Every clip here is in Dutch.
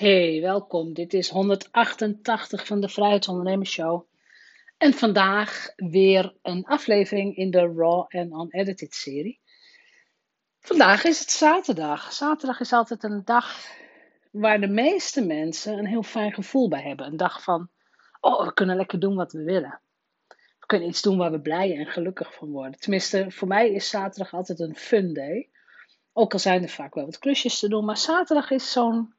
Hey, welkom. Dit is 188 van de Vrijheidsondernemers Show. En vandaag weer een aflevering in de Raw en Unedited serie. Vandaag is het zaterdag. Zaterdag is altijd een dag waar de meeste mensen een heel fijn gevoel bij hebben. Een dag van, oh, we kunnen lekker doen wat we willen. We kunnen iets doen waar we blij en gelukkig van worden. Tenminste, voor mij is zaterdag altijd een fun day. Ook al zijn er vaak wel wat klusjes te doen, maar zaterdag is zo'n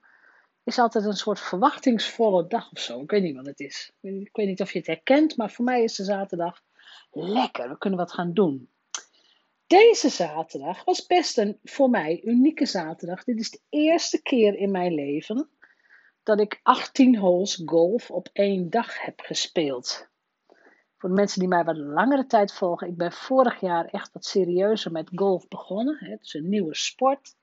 is altijd een soort verwachtingsvolle dag of zo. Ik weet niet wat het is. Ik weet niet of je het herkent, maar voor mij is de zaterdag lekker. We kunnen wat gaan doen. Deze zaterdag was best een voor mij unieke zaterdag. Dit is de eerste keer in mijn leven dat ik 18 holes golf op één dag heb gespeeld. Voor de mensen die mij wat langere tijd volgen, ik ben vorig jaar echt wat serieuzer met golf begonnen. Het is een nieuwe sport.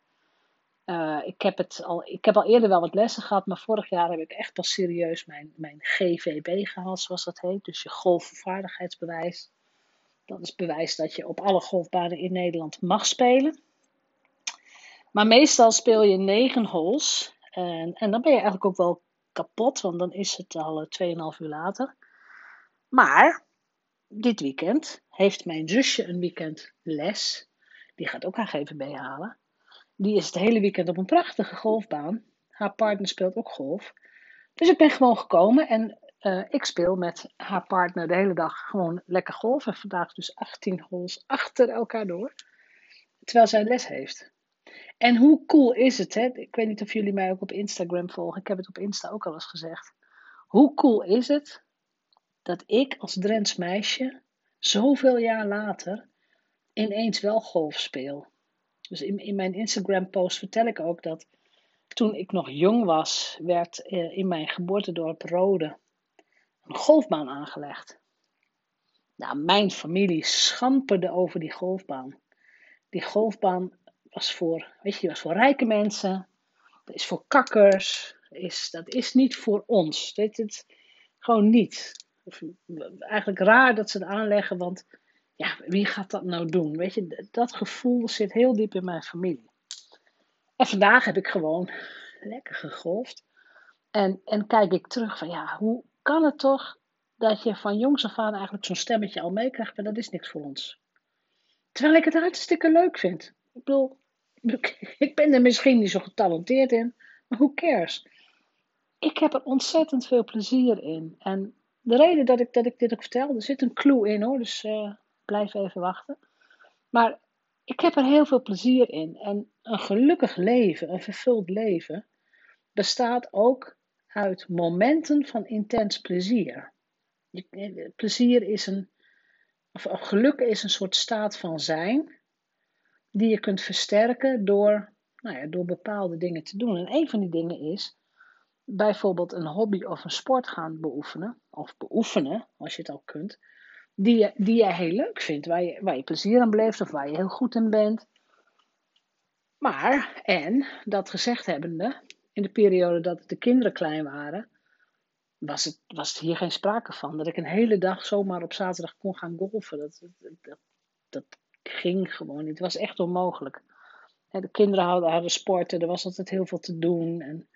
Uh, ik, heb het al, ik heb al eerder wel wat lessen gehad, maar vorig jaar heb ik echt pas serieus mijn, mijn GVB gehaald, zoals dat heet. Dus je golfvaardigheidsbewijs. Dat is bewijs dat je op alle golfbanen in Nederland mag spelen. Maar meestal speel je negen holes. En, en dan ben je eigenlijk ook wel kapot, want dan is het al 2,5 uur later. Maar dit weekend heeft mijn zusje een weekend les. Die gaat ook haar GVB halen. Die is het hele weekend op een prachtige golfbaan. Haar partner speelt ook golf. Dus ik ben gewoon gekomen en uh, ik speel met haar partner de hele dag gewoon lekker golf. En vandaag dus 18 holes achter elkaar door. Terwijl zij les heeft. En hoe cool is het, hè? Ik weet niet of jullie mij ook op Instagram volgen. Ik heb het op Insta ook al eens gezegd. Hoe cool is het dat ik als Drents meisje zoveel jaar later ineens wel golf speel? Dus in, in mijn Instagram post vertel ik ook dat toen ik nog jong was, werd eh, in mijn geboortedorp Rode een golfbaan aangelegd. Nou, mijn familie schamperde over die golfbaan. Die golfbaan was voor, weet je, was voor rijke mensen. Dat is voor kakkers. Is, dat is niet voor ons. Weet het, gewoon niet. Eigenlijk raar dat ze het aanleggen, want ja, wie gaat dat nou doen? Weet je, dat gevoel zit heel diep in mijn familie. En vandaag heb ik gewoon lekker gegolfd. En, en kijk ik terug van ja, hoe kan het toch dat je van jongs af aan eigenlijk zo'n stemmetje al meekrijgt, maar dat is niks voor ons. Terwijl ik het hartstikke leuk vind. Ik bedoel, ik ben er misschien niet zo getalenteerd in, maar who cares? Ik heb er ontzettend veel plezier in. En de reden dat ik, dat ik dit ook vertel, er zit een clue in hoor, dus uh, blijf even wachten. Maar ik heb er heel veel plezier in. En een gelukkig leven, een vervuld leven, bestaat ook uit momenten van intens plezier. Plezier is een, of geluk is een soort staat van zijn, die je kunt versterken door, nou ja, door bepaalde dingen te doen. En een van die dingen is bijvoorbeeld een hobby of een sport gaan beoefenen, of beoefenen, als je het al kunt, die die je heel leuk vindt, waar je, waar je plezier aan beleeft of waar je heel goed in bent. Maar, en dat gezegd hebbende, in de periode dat de kinderen klein waren, was het, was hier geen sprake van. Dat ik een hele dag zomaar op zaterdag kon gaan golfen. Dat, dat, dat, ging gewoon niet. Het was echt onmogelijk. De kinderen hadden, hadden sporten, er was altijd heel veel te doen. En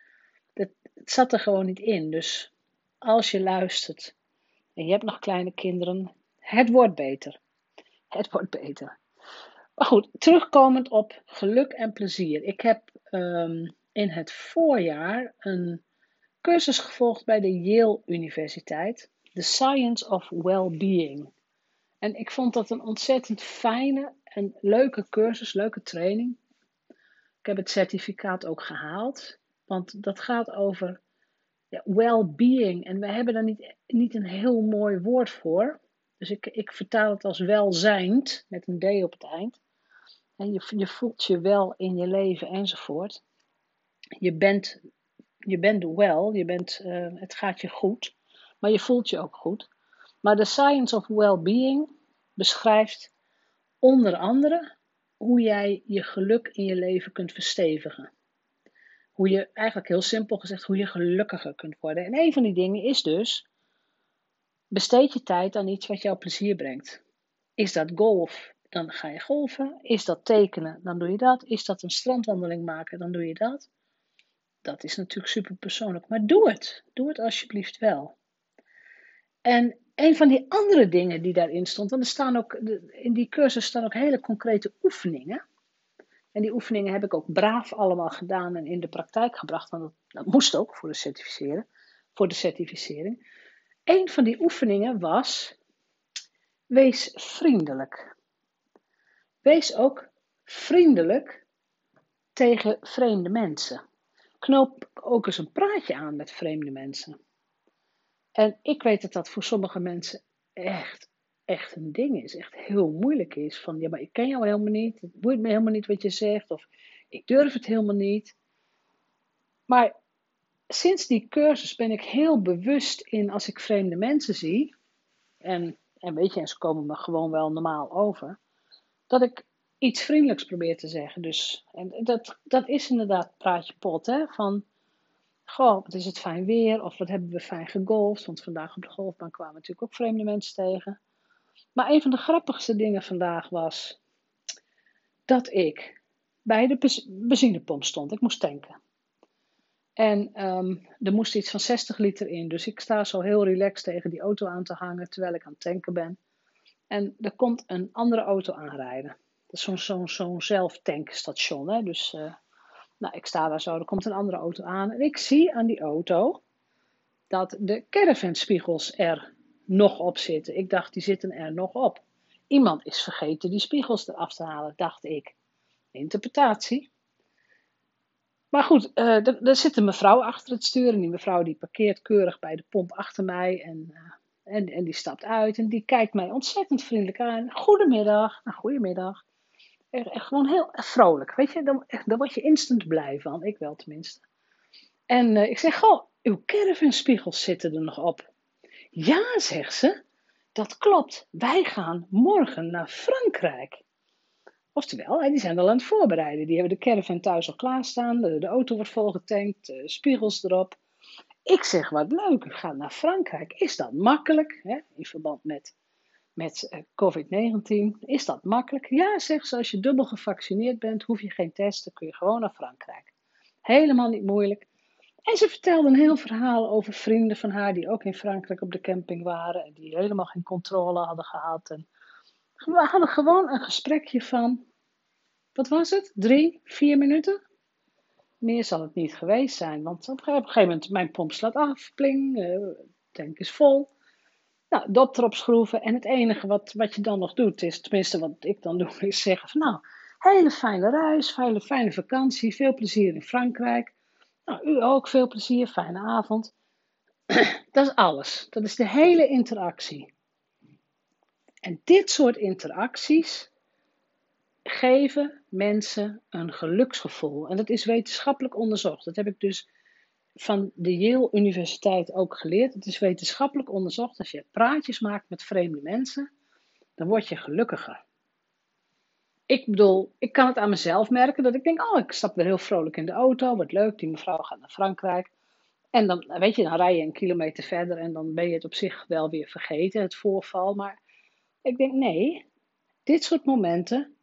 het zat er gewoon niet in. Dus als je luistert en je hebt nog kleine kinderen, het wordt beter. Het wordt beter. Maar goed, terugkomend op geluk en plezier. Ik heb ehm, in het voorjaar een cursus gevolgd bij de Yale Universiteit. The Science of Well-Being. En ik vond dat een ontzettend fijne en leuke cursus, leuke training. Ik heb het certificaat ook gehaald, want dat gaat over ja, well-being. En we hebben daar niet, niet een heel mooi woord voor. Dus ik, ik vertaal het als welzijnd, met een D op het eind. En je, je voelt je wel in je leven enzovoort. Je bent, je bent wel, je bent, uh, het gaat je goed, maar je voelt je ook goed. Maar de Science of Well-Being beschrijft onder andere hoe jij je geluk in je leven kunt verstevigen. Hoe je, eigenlijk heel simpel gezegd, hoe je gelukkiger kunt worden. En een van die dingen is dus Besteed je tijd aan iets wat jou plezier brengt. Is dat golf? Dan ga je golfen. Is dat tekenen? Dan doe je dat. Is dat een strandwandeling maken? Dan doe je dat. dat is natuurlijk super persoonlijk. Maar doe het. Doe het alsjeblieft wel. En een van die andere dingen die daarin stond, want er staan ook, in die cursus staan ook hele concrete oefeningen. En die oefeningen heb ik ook braaf allemaal gedaan en in de praktijk gebracht, want dat, dat moest ook voor de, certificeren, voor de certificering. Een van die oefeningen was: wees vriendelijk. Wees ook vriendelijk tegen vreemde mensen. Knoop ook eens een praatje aan met vreemde mensen. En ik weet dat dat voor sommige mensen echt, echt een ding is. Echt heel moeilijk is. Van ja, maar ik ken jou helemaal niet. Het boeit me helemaal niet wat je zegt. Of ik durf het helemaal niet. Maar sinds die cursus ben ik heel bewust in als ik vreemde mensen zie. En, en weet je, en ze komen me gewoon wel normaal over. Dat ik iets vriendelijks probeer te zeggen. Dus en dat, dat is inderdaad praatje pot. Hè? Van Goh, wat is het fijn weer? Of wat hebben we fijn gegolfd? Want vandaag op de golfbaan kwamen natuurlijk ook vreemde mensen tegen. Maar een van de grappigste dingen vandaag was dat ik bij de benzinepomp stond. Ik moest tanken. En um, er moest iets van 60 liter in. Dus ik sta zo heel relaxed tegen die auto aan te hangen terwijl ik aan het tanken ben. En er komt een andere auto aanrijden. Dat is zo'n zo'n zo'n zelftankstation. Hè? Dus uh, nou, ik sta daar zo, er komt een andere auto aan. En ik zie aan die auto dat de caravanspiegels er nog op zitten. Ik dacht, die zitten er nog op. Iemand is vergeten die spiegels eraf te halen, dacht ik. Interpretatie. Maar goed, uh, er, zit een mevrouw achter het stuur. En die mevrouw die parkeert keurig bij de pomp achter mij. En, uh, en, en die stapt uit en die kijkt mij ontzettend vriendelijk aan. Goedemiddag. Nou, goedemiddag echt gewoon heel vrolijk. Weet je, dan, word je instant blij van. Ik wel tenminste. En uh, ik zeg, goh, uw caravanspiegels zitten er nog op. Ja, zegt ze, dat klopt. Wij gaan morgen naar Frankrijk. Oftewel, die zijn al aan het voorbereiden. Die hebben de caravan thuis al klaarstaan. De, auto wordt volgetankt, de spiegels erop. Ik zeg, wat leuk, gaat naar Frankrijk. Is dat makkelijk? Hè? In verband met met eh, COVID-19. Is dat makkelijk? Ja, zegt ze, als je dubbel gevaccineerd bent, hoef je geen testen, kun je gewoon naar Frankrijk. Helemaal niet moeilijk. En ze vertelde een heel verhaal over vrienden van haar die ook in Frankrijk op de camping waren en die helemaal geen controle hadden gehad. En we hadden gewoon een gesprekje van, wat was het? Drie, vier minuten? Meer zal het niet geweest zijn, want op een gegeven moment, mijn pomp slaat af, pling, uh, tank is vol. Nou, dat erop schroeven. En het enige wat, wat je dan nog doet, is, tenminste wat ik dan doe, is zeggen van nou, hele fijne reis, hele fijne vakantie, veel plezier in Frankrijk. Nou, u ook veel plezier, fijne avond. dat is alles. Dat is de hele interactie. En dit soort interacties geven mensen een geluksgevoel. En dat is wetenschappelijk onderzocht. Dat heb ik dus van de Yale Universiteit ook geleerd. Het is wetenschappelijk onderzocht. Als je praatjes maakt met vreemde mensen, dan word je gelukkiger. Ik bedoel, ik kan het aan mezelf merken dat ik denk: oh, ik stap weer heel vrolijk in de auto. Wat leuk, die mevrouw gaat naar Frankrijk. En dan, weet je, dan rij je een kilometer verder en dan ben je het op zich wel weer vergeten, het voorval. Maar ik denk: nee, dit soort momenten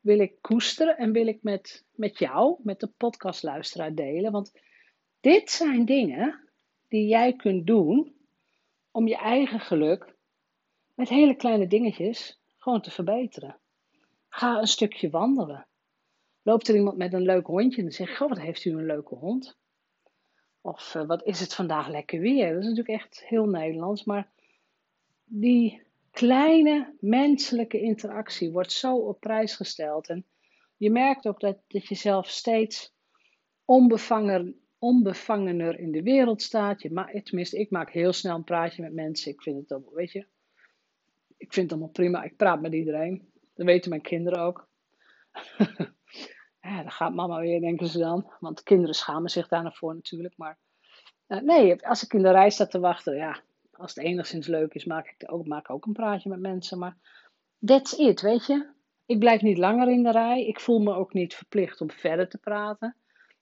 wil ik koesteren en wil ik met, met jou, met de podcastluisteraar delen. Want dit zijn dingen die jij kunt doen om je eigen geluk met hele kleine dingetjes gewoon te verbeteren. Ga een stukje wandelen. Loopt er iemand met een leuk hondje en dan zeg je, goh, wat heeft u een leuke hond? Of uh, wat is het vandaag lekker weer? Dat is natuurlijk echt heel Nederlands, maar die kleine menselijke interactie wordt zo op prijs gesteld. En je merkt ook dat, dat je zelf steeds onbevangen, onbevangener in de wereld staat. Je ma tenminste, ik maak heel snel een praatje met mensen. Ik vind het allemaal, weet je, ik vind het allemaal prima. Ik praat met iedereen. Dat weten mijn kinderen ook. ja, dan gaat mama weer, denken ze dan. Want kinderen schamen zich daar voor natuurlijk. Maar uh, nee, als ik in de rij sta te wachten, ja, als het enigszins leuk is, maak ik ook, maak ook een praatje met mensen. Maar that's it, weet je. Ik blijf niet langer in de rij. Ik voel me ook niet verplicht om verder te praten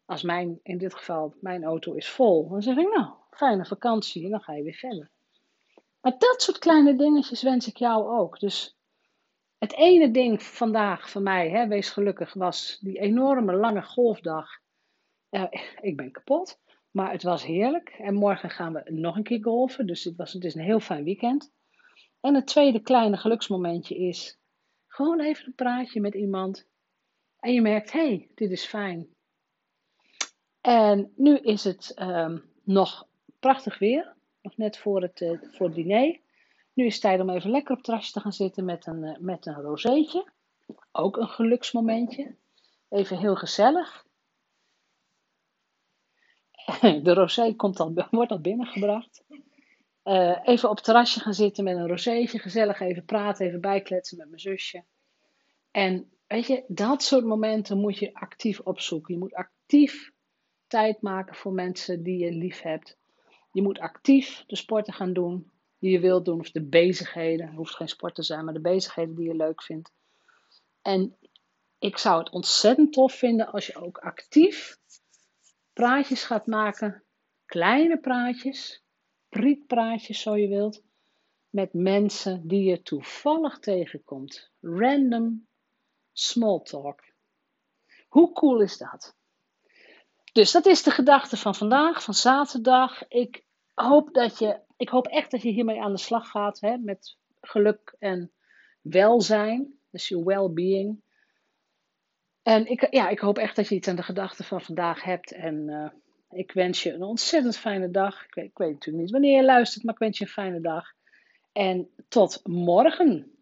als mijn, in dit geval, mijn auto is vol, dan zeg ik nou, fijne vakantie en dan ga je weer verder. Maar dat soort kleine dingetjes wens ik jou ook. Dus het ene ding vandaag voor mij, hè, wees gelukkig, was die enorme lange golfdag. ik ben kapot. Maar het was heerlijk. En morgen gaan we nog een keer golfen. Dus het, was, het is een heel fijn weekend. En het tweede kleine geluksmomentje is gewoon even een praatje met iemand. En je merkt, hé, hey, dit is fijn. En nu is het um, nog prachtig weer. Nog net voor het, uh, voor diner. Nu is het tijd om even lekker op het terrasje te gaan zitten met een, uh, met een rozeetje. Ook een geluksmomentje. Even heel gezellig. De rosé komt wordt al binnengebracht. Uh, even op het terrasje gaan zitten met een rozeetje. Gezellig even praten, even bijkletsen met mijn zusje. En weet je, dat soort momenten moet je actief opzoeken. Je moet actief tijd maken voor mensen die je lief hebt. Je moet actief de sporten gaan doen die je wilt doen, of de bezigheden. Het hoeft geen sport te zijn, maar de bezigheden die je leuk vindt. En ik zou het ontzettend tof vinden als je ook actief praatjes gaat maken, kleine praatjes, prietpraatjes zo je wilt, met mensen die je toevallig tegenkomt. Random small talk. Hoe cool is dat? Dus dat is de gedachte van vandaag, van zaterdag. Ik hoop, dat je, ik hoop echt dat je hiermee aan de slag gaat hè, met geluk en welzijn. Dus je well-being. En ik, ja, ik hoop echt dat je iets aan de gedachte van vandaag hebt. En uh, ik wens je een ontzettend fijne dag. Ik weet, ik weet natuurlijk niet wanneer je luistert, maar ik wens je een fijne dag. En tot morgen.